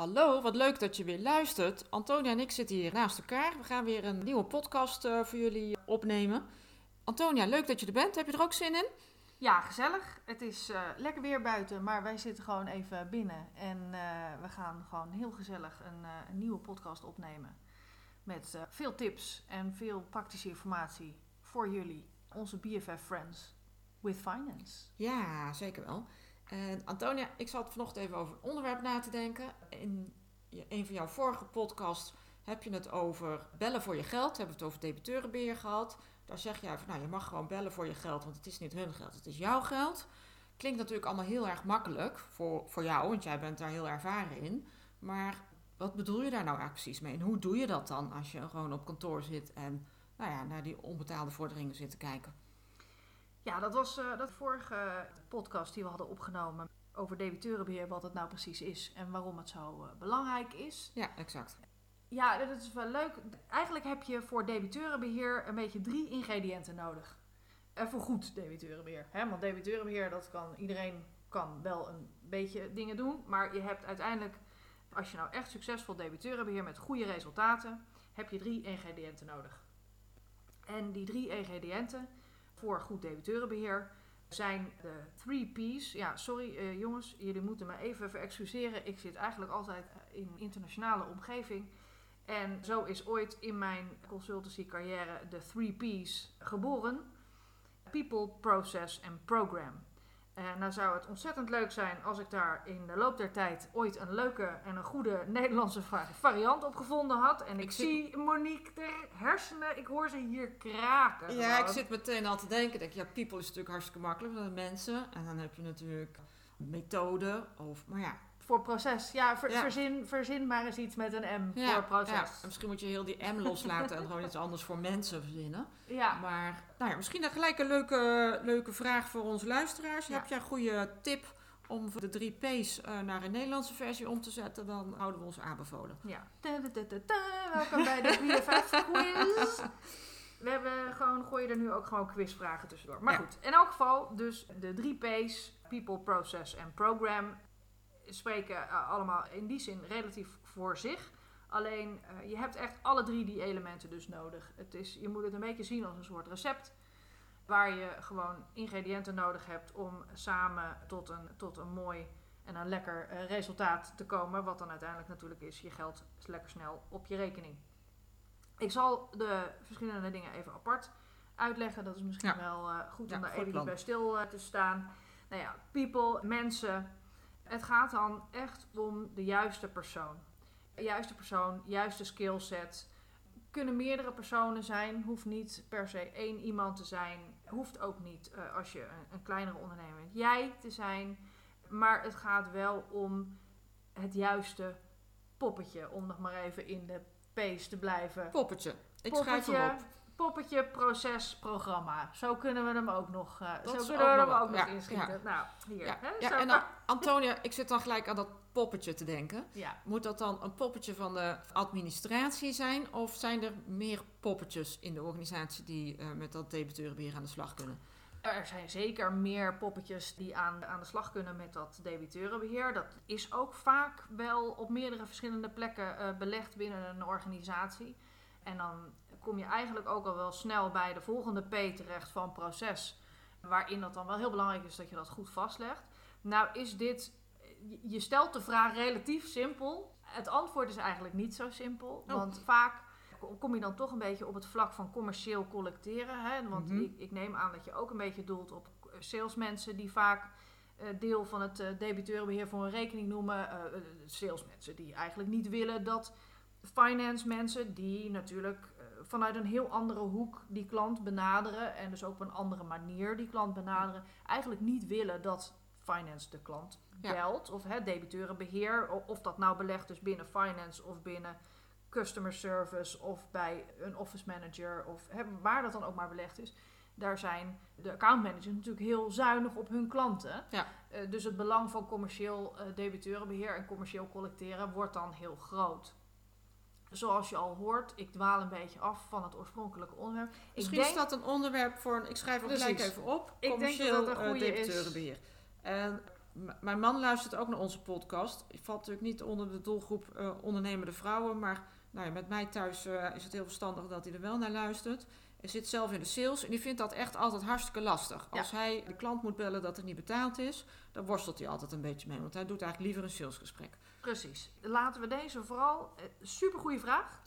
Hallo, wat leuk dat je weer luistert. Antonia en ik zitten hier naast elkaar. We gaan weer een nieuwe podcast uh, voor jullie opnemen. Antonia, leuk dat je er bent. Heb je er ook zin in? Ja, gezellig. Het is uh, lekker weer buiten, maar wij zitten gewoon even binnen. En uh, we gaan gewoon heel gezellig een, een nieuwe podcast opnemen. Met veel tips en veel praktische informatie voor jullie, onze BFF Friends with Finance. Ja, zeker wel. En Antonia, ik zat vanochtend even over een onderwerp na te denken. In een van jouw vorige podcasts heb je het over bellen voor je geld. Hebben we het over debiteurenbeheer gehad. Daar zeg jij van, nou, je mag gewoon bellen voor je geld, want het is niet hun geld, het is jouw geld. Klinkt natuurlijk allemaal heel erg makkelijk voor, voor jou, want jij bent daar heel ervaren in. Maar wat bedoel je daar nou eigenlijk precies mee? En hoe doe je dat dan als je gewoon op kantoor zit en nou ja, naar die onbetaalde vorderingen zit te kijken? Ja, dat was uh, dat vorige podcast die we hadden opgenomen over debiteurenbeheer, wat het nou precies is en waarom het zo uh, belangrijk is. Ja, exact. Ja, dat is wel leuk. Eigenlijk heb je voor debiteurenbeheer een beetje drie ingrediënten nodig. En voor goed debiteurenbeheer. Hè? Want debiteurenbeheer, dat kan iedereen kan wel een beetje dingen doen. Maar je hebt uiteindelijk, als je nou echt succesvol debiteurenbeheer met goede resultaten, heb je drie ingrediënten nodig. En die drie ingrediënten voor goed debiteurenbeheer zijn de 3 P's. Ja, sorry uh, jongens, jullie moeten me even verexcuseren. Ik zit eigenlijk altijd in internationale omgeving. En zo is ooit in mijn consultancy carrière de 3 P's geboren. People, Process en Program. En nou zou het ontzettend leuk zijn als ik daar in de loop der tijd ooit een leuke en een goede Nederlandse variant op gevonden had. En ik, ik zie Monique de hersenen, ik hoor ze hier kraken. Ja, ik zit meteen al te denken. Denk, ja, people is natuurlijk hartstikke makkelijk, dat mensen. En dan heb je natuurlijk methode of, maar ja, voor proces. Ja, ver, ja, Verzin, verzin maar eens iets met een M ja, voor proces. Ja. Misschien moet je heel die M loslaten en gewoon iets anders voor mensen verzinnen. Ja. Maar nou ja, misschien dan gelijk een leuke, leuke vraag voor onze luisteraars. Heb jij een goede tip om de drie P's uh, naar een Nederlandse versie om te zetten? Dan houden we ons aanbevolen. Ja. Welkom bij de BFF quiz. We hebben gewoon, gooi je er nu ook gewoon quizvragen tussendoor. Maar goed, in elk geval dus de drie P's. People, Process en Program spreken uh, allemaal in die zin relatief voor zich. Alleen uh, je hebt echt alle drie die elementen dus nodig. Het is, je moet het een beetje zien als een soort recept. Waar je gewoon ingrediënten nodig hebt om samen tot een, tot een mooi en een lekker uh, resultaat te komen. Wat dan uiteindelijk natuurlijk is je geld lekker snel op je rekening. Ik zal de verschillende dingen even apart uitleggen. Dat is misschien ja. wel goed om ja, daar even bij stil te staan. Nou ja, people, mensen, het gaat dan echt om de juiste persoon. De juiste persoon, juiste skillset. Kunnen meerdere personen zijn, hoeft niet per se één iemand te zijn. Hoeft ook niet uh, als je een, een kleinere ondernemer bent, jij te zijn. Maar het gaat wel om het juiste poppetje, om nog maar even in de pace te blijven. Poppetje. Ik schrijf hem op poppetje, proces, programma. Zo kunnen we hem ook nog, uh, zo kunnen we hem ook nog inschieten. Nou, hier. Ja, hè? ja en dan, Antonia, ik zit dan gelijk aan dat poppetje te denken. Moet dat dan een poppetje van de administratie zijn? Of zijn er meer poppetjes in de organisatie die uh, met dat debiteurenbeheer aan de slag kunnen? Er zijn zeker meer poppetjes die aan, aan de slag kunnen met dat debiteurenbeheer. Dat is ook vaak wel op meerdere verschillende plekken uh, belegd binnen een organisatie. En dan kom je eigenlijk ook al wel snel bij de volgende P terecht van proces. Waarin dat dan wel heel belangrijk is dat je dat goed vastlegt. Nou is dit, je stelt de vraag relatief simpel. Het antwoord is eigenlijk niet zo simpel. Oh. Want vaak kom je dan toch een beetje op het vlak van commercieel collecteren. Hè? Want mm -hmm. ik, ik, neem aan dat je ook een beetje doelt op salesmensen die vaak uh, deel van het uh, debiteurenbeheer voor een rekening noemen. Uh, salesmensen die eigenlijk niet willen dat finance mensen die natuurlijk eh, vanuit een heel andere hoek die klant benaderen en dus ook op een andere manier die klant benaderen, eigenlijk niet willen dat finance de klant Ja. belt of hè, debiteurenbeheer, of dat nou belegd is binnen finance of binnen customer service of bij een office manager of hè, waar dat dan ook maar belegd is. Daar zijn de accountmanagers natuurlijk heel zuinig op hun klanten. Ja. Eh, dus het belang van commercieel eh, debiteurenbeheer en commercieel collecteren wordt dan heel groot. Zoals je al hoort, ik dwaal een beetje af van het oorspronkelijke onderwerp. Misschien ik is denk, dat een onderwerp voor een... Ik schrijf het gelijk even op. denk dat Commercieel dat een eh, goeie is. En mijn man luistert ook naar onze podcast. Ik val natuurlijk niet onder de doelgroep eh, ondernemende vrouwen. Maar nou ja, met mij thuis eh, is het heel verstandig dat hij er wel naar luistert. Hij zit zelf in de sales en die vindt dat echt altijd hartstikke lastig. Ja. Als hij de klant moet bellen dat er niet betaald is, dan worstelt hij altijd een beetje mee. Want hij doet eigenlijk liever een salesgesprek. Precies. Laten we deze vooral, eh, supergoeie vraag.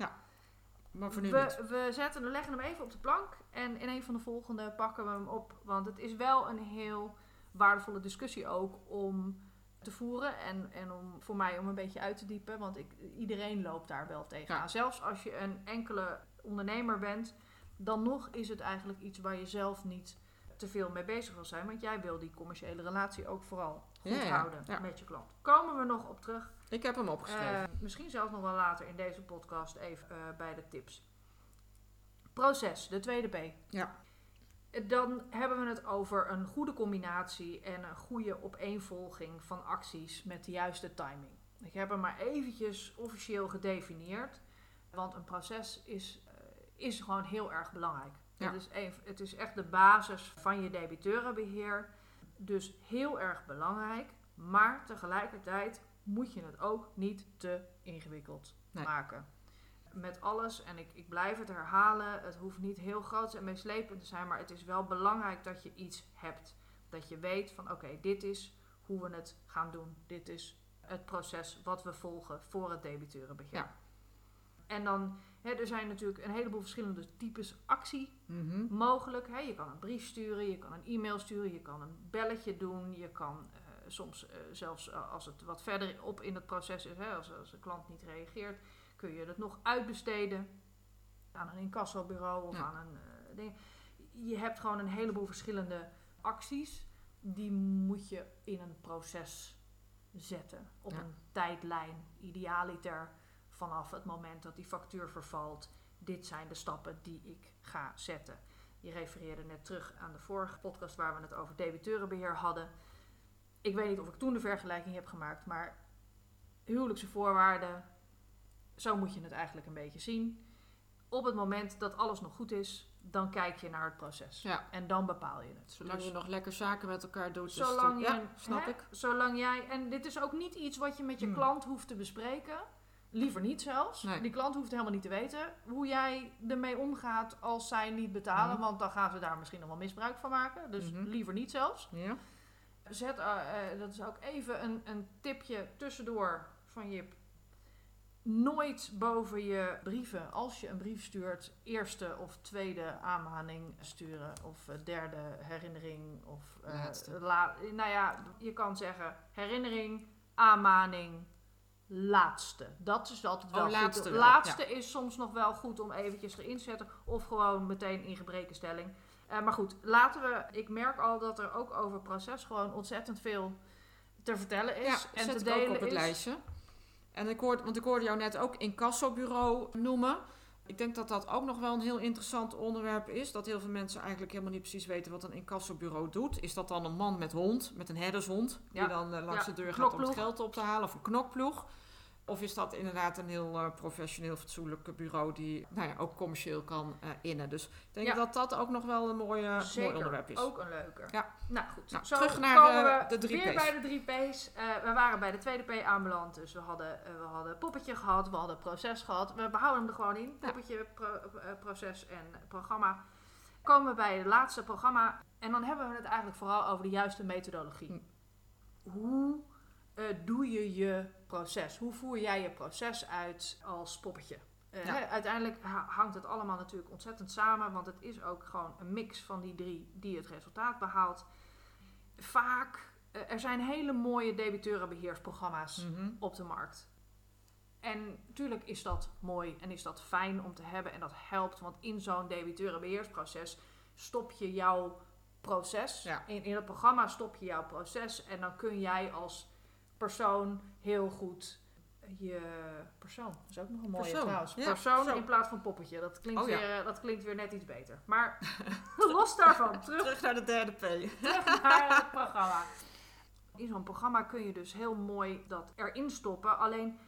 Maar voor nu niet. We, we zetten, we leggen hem even op de plank en in een van de volgende pakken we hem op. Want het is wel een heel waardevolle discussie ook om te voeren en, en om, voor mij om een beetje uit te diepen. Want ik, iedereen loopt daar wel tegenaan. Ja. Zelfs als je een enkele ondernemer bent, dan nog is het eigenlijk iets waar je zelf niet te veel mee bezig wil zijn. Want jij wil die commerciële relatie ook vooral goed Ja, ja, houden ja. met je klant. Komen we nog op terug. Ik heb hem opgeschreven. Eh, misschien zelfs nog wel later in deze podcast even eh, bij de tips. Proces, de tweede P. Ja. Dan hebben we het over een goede combinatie en een goede opeenvolging van acties met de juiste timing. Ik heb hem maar eventjes officieel gedefinieerd, want een proces is, eh, is gewoon heel erg belangrijk. Ja. Is het is echt de basis van je debiteurenbeheer. Dus heel erg belangrijk, maar tegelijkertijd moet je het ook niet te ingewikkeld Nee. maken. Met alles, en ik, ik blijf het herhalen, het hoeft niet heel groot en meeslepend te zijn, maar het is wel belangrijk dat je iets hebt. Dat je weet van oké, dit is hoe we het gaan doen. Dit is het proces wat we volgen voor het debiteurenbeheer. Ja. En dan, er zijn natuurlijk een heleboel verschillende types actie Mhm. mogelijk. Je kan een brief sturen, je kan een e-mail sturen, je kan een belletje doen. Je kan eh, soms eh, zelfs eh, als het wat verder op in het proces is, als, als de klant niet reageert, kun je het nog uitbesteden aan een incassobureau of Ja. aan een ding. Je hebt gewoon een heleboel verschillende acties. Die moet je in een proces zetten. Op Ja. een tijdlijn, idealiter vanaf het moment dat die factuur vervalt. Dit zijn de stappen die ik ga zetten. Je refereerde net terug aan de vorige podcast waar we het over debiteurenbeheer hadden. Ik weet niet of ik toen de vergelijking heb gemaakt, maar huwelijkse voorwaarden, zo moet je het eigenlijk een beetje zien. Op het moment dat alles nog goed is, dan kijk je naar het proces. Ja. En dan bepaal je het. Zolang Dus je nog lekker zaken met elkaar doet. zolang ja, snap hè, ik. Zolang jij, en dit is ook niet iets wat je met je Hmm. klant hoeft te bespreken. Liever niet zelfs. Nee. Die klant hoeft helemaal niet te weten hoe jij ermee omgaat als zij niet betalen. Mhm. Want dan gaan ze daar misschien nog wel misbruik van maken. Dus Mhm. liever niet zelfs. Ja. Zet, eh, eh, dat is ook even een, een tipje tussendoor van Jip. Nooit boven je brieven, als je een brief stuurt, eerste of tweede aanmaning sturen. Of eh, derde herinnering. Of, Laatste. la- nou ja, je kan zeggen herinnering, aanmaning, laatste. Dat is altijd Oh, wel laatste goed. wel, laatste is soms nog wel goed om eventjes erin te zetten. Of gewoon meteen in gebrekenstelling. Eh, maar goed, laten we. Ik merk al dat er ook over proces gewoon ontzettend veel te vertellen is. Ja, en zet te ik ook delen op het is. lijstje. En ik hoorde, want ik hoorde jou net ook incassobureau noemen. Ik denk dat dat ook nog wel een heel interessant onderwerp is. Dat heel veel mensen eigenlijk helemaal niet precies weten wat een incassobureau doet. Is dat dan een man met hond, met een herdershond, die Ja. dan eh, langs Ja, de deur gaat om het geld op te halen, of een knokploeg? Of is dat inderdaad een heel eh, professioneel, fatsoenlijk bureau die nou ja, ook commercieel kan eh, innen? Dus ik denk Ja. dat dat ook nog wel een mooi, eh, mooi Zeker, onderwerp is. ook een leuke. Ja. Nou goed, Nou, zo terug naar, komen eh, we de drie weer P's. bij de drie P's. We waren bij de tweede P aanbeland, dus we hadden, we hadden poppetje gehad, we hadden proces gehad. We behouden hem er gewoon in, poppetje, pro- proces en programma. Komen we bij het laatste programma en dan hebben we het eigenlijk vooral over de juiste methodologie. Hm. Hoe doe je je proces? Hoe voer jij je proces uit als poppetje? Eh, Ja. uiteindelijk ha- hangt het allemaal natuurlijk ontzettend samen, want het is ook gewoon een mix van die drie die het resultaat behaalt. Vaak, eh, er zijn hele mooie debiteurenbeheersprogramma's Mhm. op de markt. En natuurlijk is dat mooi en is dat fijn om te hebben en dat helpt. Want in zo'n debiteurenbeheersproces stop je jouw proces. Ja. In, in het programma stop je jouw proces. En dan kun jij als persoon heel goed je persoon. Dat is ook nog een mooie Persoon, trouwens. ja, persoon persoon. in plaats van poppetje. Dat klinkt, Oh, ja. weer, eh, dat klinkt weer net iets beter. Maar los daarvan, terug Terug naar de derde P. terug naar het programma. In zo'n programma kun je dus heel mooi dat erin stoppen. Alleen,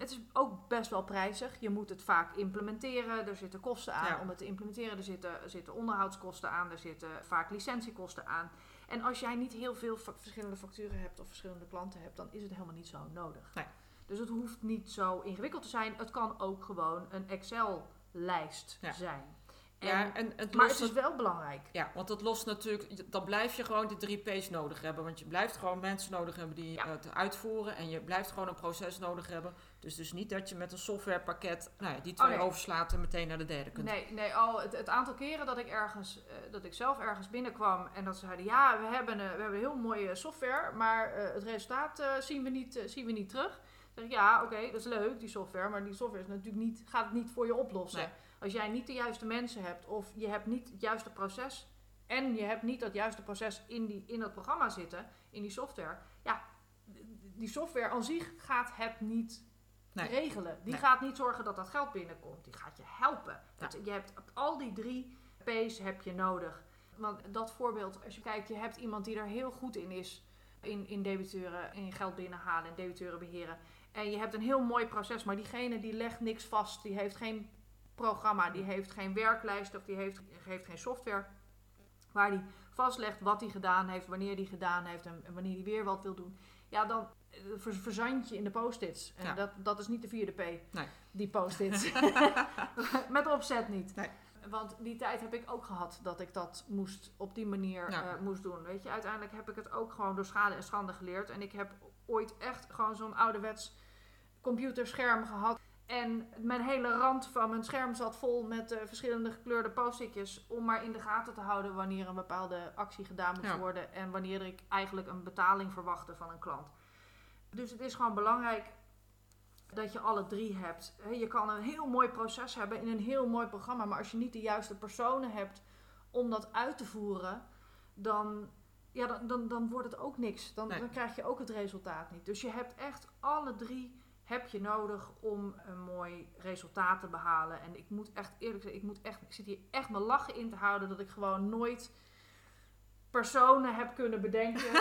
het is ook best wel prijzig. Je moet het vaak implementeren. Er zitten kosten aan Ja. om het te implementeren. Er zitten, er zitten onderhoudskosten aan. Er zitten vaak licentiekosten aan. En als jij niet heel veel verschillende facturen hebt of verschillende klanten hebt, dan is het helemaal niet zo nodig. Nee. Dus het hoeft niet zo ingewikkeld te zijn. Het kan ook gewoon een Excel-lijst Ja. zijn. Ja, En, het maar het is wel belangrijk. Ja, want dat lost natuurlijk, dan blijf je gewoon die drie P's nodig hebben. Want je blijft gewoon mensen nodig hebben die Ja. het uitvoeren. En je blijft gewoon een proces nodig hebben. Dus dus niet dat je met een softwarepakket nou ja, die twee Oh, nee. overslaat en meteen naar de derde kunt. Nee, nee al het, het aantal keren dat ik, ergens, eh, dat ik zelf ergens binnenkwam en dat ze zeiden: Ja, we hebben, we hebben heel mooie software, maar eh, het resultaat eh, zien, we niet, zien we niet terug. Dan zeg ik: Ja, oké, dat is leuk, die software, maar die software is natuurlijk niet, gaat het niet voor je oplossen. Nee. Als jij niet de juiste mensen hebt of je hebt niet het juiste proces en je hebt niet dat juiste proces in, die, in dat programma zitten, in die software, ja, die software aan zich gaat het niet Nee. regelen. Die Nee. gaat niet zorgen dat dat geld binnenkomt. Die gaat je helpen. Dat, je hebt al die drie P's heb je nodig. Want dat voorbeeld, als je kijkt, je hebt iemand die er heel goed in is. In, in debiteuren, in geld binnenhalen, in debiteuren beheren. En je hebt een heel mooi proces, maar diegene die legt niks vast. Die heeft geen programma, die heeft geen werklijst of die heeft, heeft geen software. Waar die vastlegt wat hij gedaan heeft, wanneer hij gedaan heeft en, en wanneer hij weer wat wil doen. Ja, dan eh, ver- verzand je in de post-its. En Ja. dat, dat is niet de vierde P. Nee. Die post-its. Met opzet niet. Nee. Want die tijd heb ik ook gehad dat ik dat moest op die manier Ja. eh, moest doen. Weet je, uiteindelijk heb ik het ook gewoon door schade en schande geleerd. En ik heb ooit echt gewoon zo'n ouderwets computerscherm gehad. En mijn hele rand van mijn scherm zat vol met eh, verschillende gekleurde post-itjes. Om maar in de gaten te houden wanneer een bepaalde actie gedaan moest Ja. worden. En wanneer ik eigenlijk een betaling verwachtte van een klant. Dus het is gewoon belangrijk dat je alle drie hebt. Je kan een heel mooi proces hebben in een heel mooi programma. Maar als je niet de juiste personen hebt om dat uit te voeren. Dan, ja, dan, dan, dan wordt het ook niks. Dan, Nee. dan krijg je ook het resultaat niet. Dus je hebt echt alle drie heb je nodig om een mooi resultaat te behalen. En ik moet echt eerlijk zeggen, ik, moet echt, ik zit hier echt mijn lachen in te houden dat ik gewoon nooit personen heb kunnen bedenken.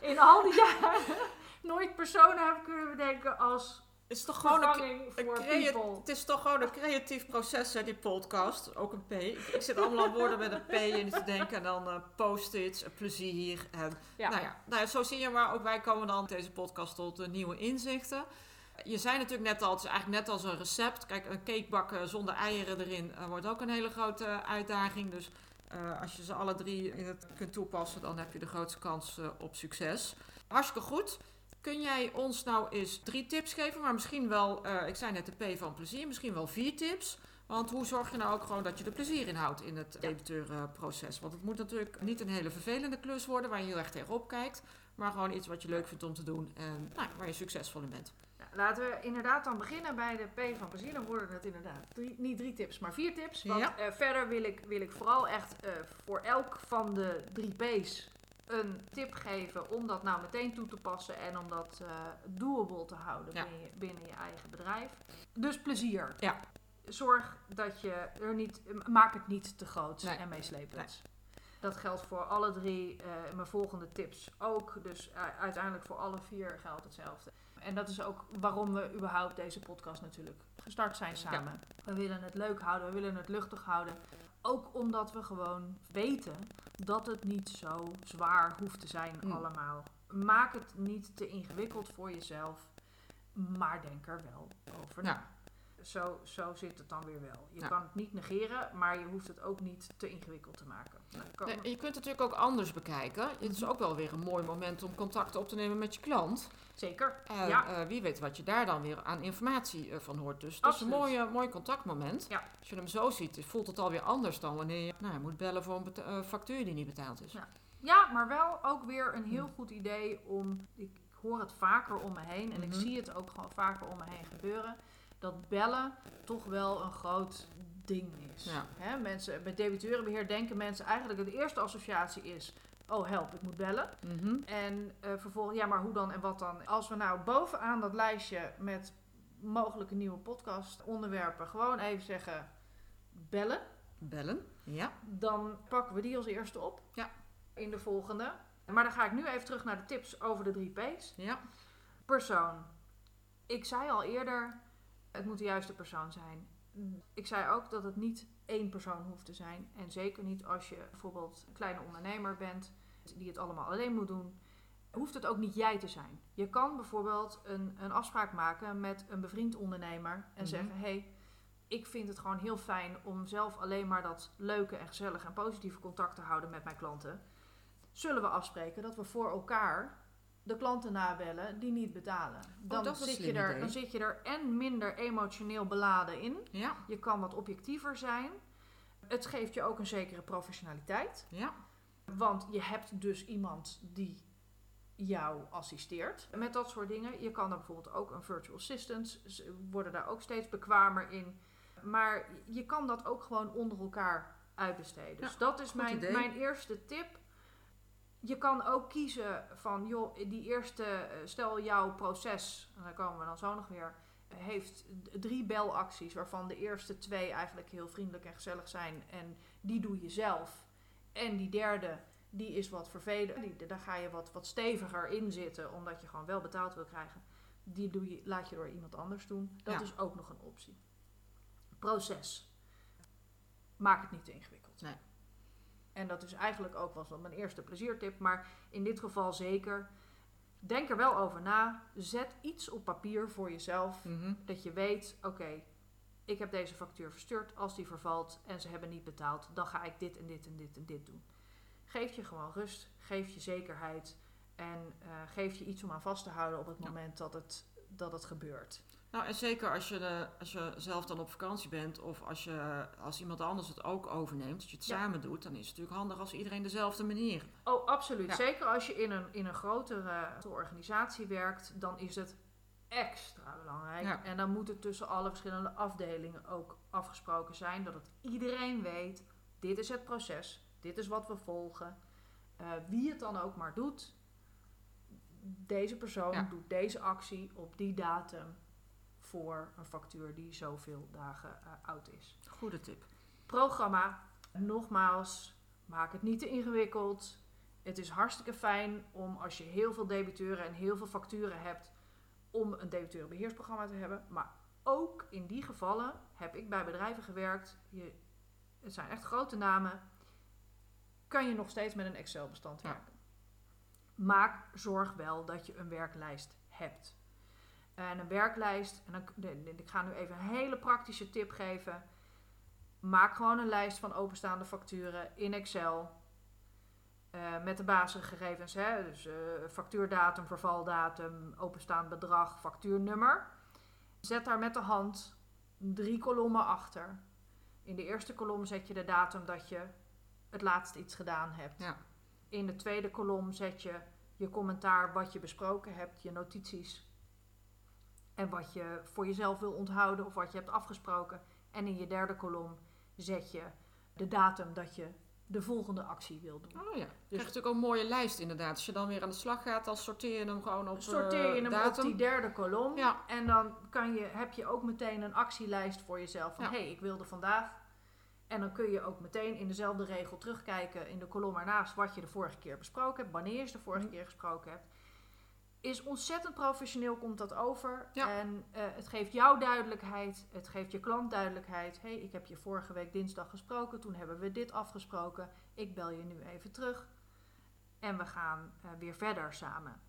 In al die jaren nooit personen heb kunnen bedenken als is toch gewoon een, het is toch gewoon een creatief proces, hè, die podcast. Ook een P. Ik, ik zit allemaal aan woorden met een P in te denken. En dan eh, post-its, plezier. En, Ja. Nou ja, nou, zo zie je maar. Ook wij komen dan deze podcast tot eh, nieuwe inzichten. Je zei natuurlijk net al, het is eigenlijk net als een recept. Kijk, een cake bakken zonder eieren erin eh, wordt ook een hele grote uitdaging. Dus als je ze alle drie in het kunt toepassen, dan heb je de grootste kans op succes. Hartstikke goed. Kun jij ons nou eens drie tips geven, maar misschien wel, eh, ik zei net de P van plezier, misschien wel vier tips. Want hoe zorg je nou ook gewoon dat je er plezier in houdt in het debiteurenproces? Want het moet natuurlijk niet een hele vervelende klus worden waar je heel erg tegenop kijkt. Maar gewoon iets wat je leuk vindt om te doen en nou, waar je succesvol in bent. Laten we inderdaad dan beginnen bij de P van plezier. Dan worden het inderdaad drie, niet drie tips, maar vier tips. Want Ja. eh, verder wil ik, wil ik vooral echt eh, voor elk van de drie P's een tip geven om dat nou meteen toe te passen en om dat eh doable te houden Ja. binnen, je, binnen je eigen bedrijf. Dus plezier. Ja. Zorg dat je er niet, maak het niet te groot Nee. en meeslepend. Dat geldt voor alle drie eh, mijn volgende tips ook. Dus uiteindelijk voor alle vier geldt hetzelfde. En dat is ook waarom we überhaupt deze podcast natuurlijk gestart zijn samen. We willen het leuk houden, we willen het luchtig houden. Ook omdat we gewoon weten dat het niet zo zwaar hoeft te zijn Mm. allemaal. Maak het niet te ingewikkeld voor jezelf, maar denk er wel over na. Ja. Zo, zo zit het dan weer wel. Je Ja. kan het niet negeren, maar je hoeft het ook niet te ingewikkeld te maken. Nee, je kunt het natuurlijk ook anders bekijken. Het is ook wel weer een mooi moment om contact op te nemen met je klant. Zeker. En ja. eh, wie weet wat je daar dan weer aan informatie eh, van hoort. Dus het is een mooi, mooi contactmoment. Ja. Als je hem zo ziet, voelt het alweer anders dan wanneer je nou, je moet bellen voor een eh, factuur die niet betaald is. Ja. Ja, maar wel ook weer een heel goed idee om. Ik hoor het vaker om me heen en ik Mhm. zie het ook gewoon vaker om me heen gebeuren. Dat bellen toch wel een groot ding is. Ja. Hè, mensen, bij debiteurenbeheer denken mensen eigenlijk de eerste associatie is... Oh help, ik moet bellen. Mhm. En eh, vervolgens, ja, maar hoe dan en wat dan? Als we nou bovenaan dat lijstje met mogelijke nieuwe podcast onderwerpen gewoon even zeggen bellen, Bellen. Ja. dan pakken we die als eerste op. Ja. In de volgende. Maar dan ga ik nu even terug naar de tips over de drie P's. Ja. Persoon. Ik zei al eerder, het moet de juiste persoon zijn. Ik zei ook dat het niet één persoon hoeft te zijn. En zeker niet als je bijvoorbeeld een kleine ondernemer bent die het allemaal alleen moet doen. Hoeft het ook niet jij te zijn. Je kan bijvoorbeeld een, een afspraak maken met een bevriend ondernemer en Mhm. zeggen: hé, hey, ik vind het gewoon heel fijn om zelf alleen maar dat leuke en gezellige en positieve contact te houden met mijn klanten. Zullen we afspreken dat we voor elkaar de klanten nabellen die niet betalen? Dan, is een zit, je er, idee. dan zit je er en minder emotioneel beladen in. Ja. Je kan wat objectiever zijn. Het geeft je ook een zekere professionaliteit. Ja. Want je hebt dus iemand die jou assisteert met dat soort dingen. Je kan er bijvoorbeeld ook een virtual assistant, ze worden daar ook steeds bekwamer in. Maar je kan dat ook gewoon onder elkaar uitbesteden. Dus Ja, dat is mijn, idee. mijn eerste tip. Je kan ook kiezen van, joh, die eerste, eh, stel jouw proces, en daar komen we dan zo nog weer, heeft drie belacties, waarvan de eerste twee eigenlijk heel vriendelijk en gezellig zijn. En die doe je zelf. En die derde, die is wat vervelend. Die, daar ga je wat, wat steviger in zitten, omdat je gewoon wel betaald wil krijgen. Die doe je, laat je door iemand anders doen. Dat Ja. is ook nog een optie. Proces. Maak het niet te ingewikkeld. Nee. En dat is eigenlijk ook was wel mijn eerste pleziertip, maar in dit geval zeker. Denk er wel over na. Zet iets op papier voor jezelf. Mhm. Dat je weet, oké, ik heb deze factuur verstuurd. Als die vervalt en ze hebben niet betaald, dan ga ik dit en dit en dit en dit doen. Geef je gewoon rust, geef je zekerheid en eh, geef je iets om aan vast te houden op het Ja. moment dat het, dat het gebeurt. Nou, en zeker als je, eh, als je zelf dan op vakantie bent of als, je, als iemand anders het ook overneemt, als je het Ja. samen doet, dan is het natuurlijk handig als iedereen dezelfde manier. Oh, absoluut. Ja. Zeker als je in een, in een grotere organisatie werkt, dan is het extra belangrijk. Ja. En dan moet het tussen alle verschillende afdelingen ook afgesproken zijn. Dat het iedereen weet, dit is het proces, dit is wat we volgen. Eh, wie het dan ook maar doet, deze persoon doet deze actie op die datum voor een factuur die zoveel dagen eh, oud is. Goede tip. Programma, nogmaals, maak het niet te ingewikkeld. Het is hartstikke fijn om als je heel veel debiteuren en heel veel facturen hebt, om een debiteurenbeheersprogramma te hebben. Maar ook in die gevallen heb ik bij bedrijven gewerkt. Je, het zijn echt grote namen. Kan je nog steeds met een Excel-bestand Ja. werken. Maak zorg wel dat je een werklijst hebt. En een werklijst, en dan, ik ga nu even een hele praktische tip geven. Maak gewoon een lijst van openstaande facturen in Excel. Eh, met de basisgegevens, hè? dus eh, factuurdatum, vervaldatum, openstaand bedrag, factuurnummer. Zet daar met de hand drie kolommen achter. In de eerste kolom zet je de datum dat je het laatst iets gedaan hebt. Ja. In de tweede kolom zet je je commentaar, wat je besproken hebt, je notities. En wat je voor jezelf wil onthouden of wat je hebt afgesproken. En in je derde kolom zet je de datum dat je de volgende actie wil doen. Oh ja. Je krijgt natuurlijk ook een mooie lijst inderdaad. Als je dan weer aan de slag gaat, dan sorteer je hem gewoon op Sorteer je eh, hem datum. op die derde kolom. Ja. En dan kan je, heb je ook meteen een actielijst voor jezelf. Van Ja. hey, ik wilde vandaag. En dan kun je ook meteen in dezelfde regel terugkijken in de kolom ernaast wat je de vorige keer besproken hebt. Wanneer je de vorige Mhm. keer gesproken hebt. Is ontzettend professioneel, komt dat over. Ja. En eh, het geeft jou duidelijkheid. Het geeft je klant duidelijkheid. Hé, hey, ik heb je vorige week dinsdag gesproken. Toen hebben we dit afgesproken. Ik bel je nu even terug. En we gaan eh, weer verder samen.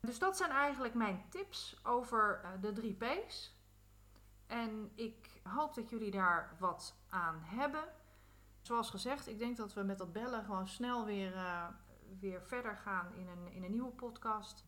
Dus dat zijn eigenlijk mijn tips over eh, de drie P's. En ik hoop dat jullie daar wat aan hebben. Zoals gezegd, ik denk dat we met dat bellen gewoon snel weer, weer verder gaan in een, in een nieuwe podcast.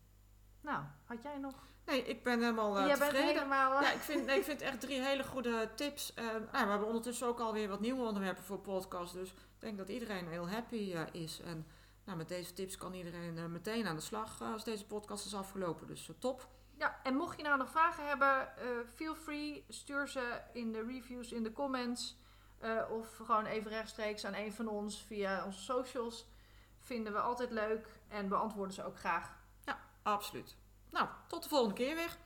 Nou, had jij nog? Nee, ik ben helemaal eh, jij bent tevreden. helemaal... eh, Ja, ik vind, nee, ik vind echt drie hele goede tips. En, nou, we hebben ondertussen ook alweer wat nieuwe onderwerpen voor podcast. Dus ik denk dat iedereen heel happy eh, is. En Nou, met deze tips kan iedereen eh, meteen aan de slag eh, als deze podcast is afgelopen. Dus eh, top. Ja, en mocht je nou nog vragen hebben, eh, feel free. Stuur ze in de reviews, in de comments. eh, of gewoon even rechtstreeks aan een van ons via onze socials. Vinden we altijd leuk en beantwoorden ze ook graag. Absoluut. Nou, tot de volgende keer weer.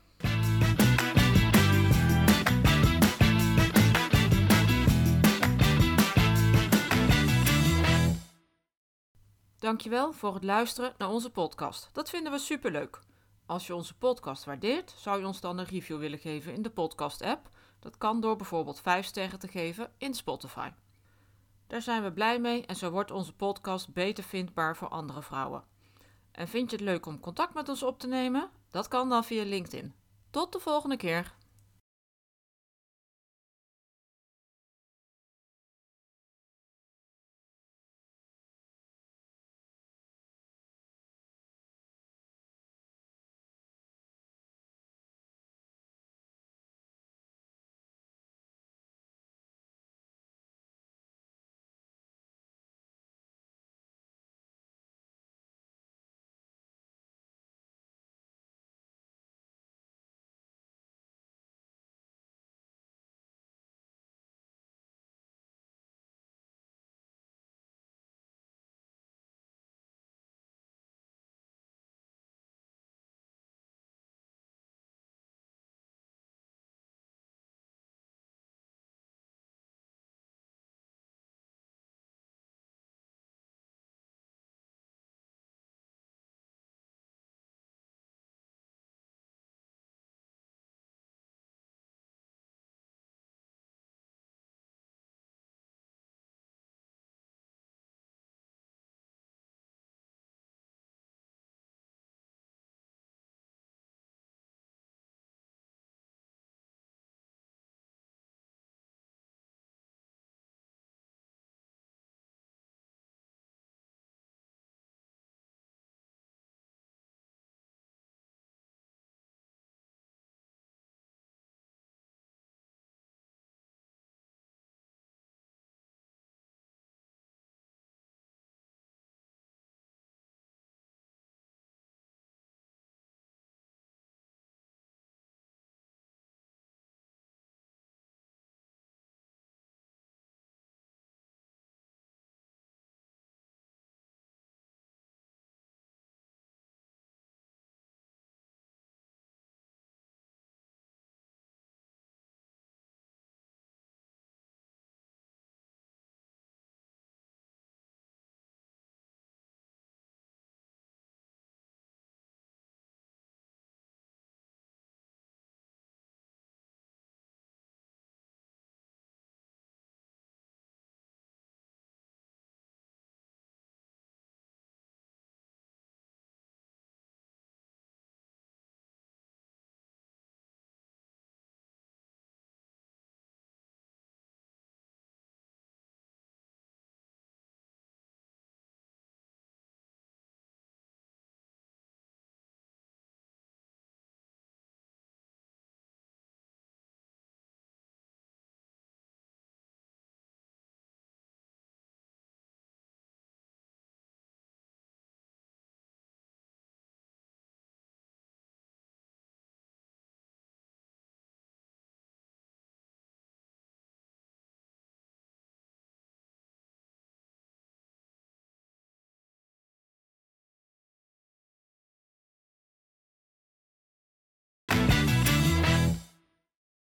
Dankjewel voor het luisteren naar onze podcast. Dat vinden we superleuk. Als je onze podcast waardeert, zou je ons dan een review willen geven in de podcast-app. Dat kan door bijvoorbeeld 5 sterren te geven in Spotify. Daar zijn we blij mee en zo wordt onze podcast beter vindbaar voor andere vrouwen. En vind je het leuk om contact met ons op te nemen? Dat kan dan via LinkedIn. Tot de volgende keer.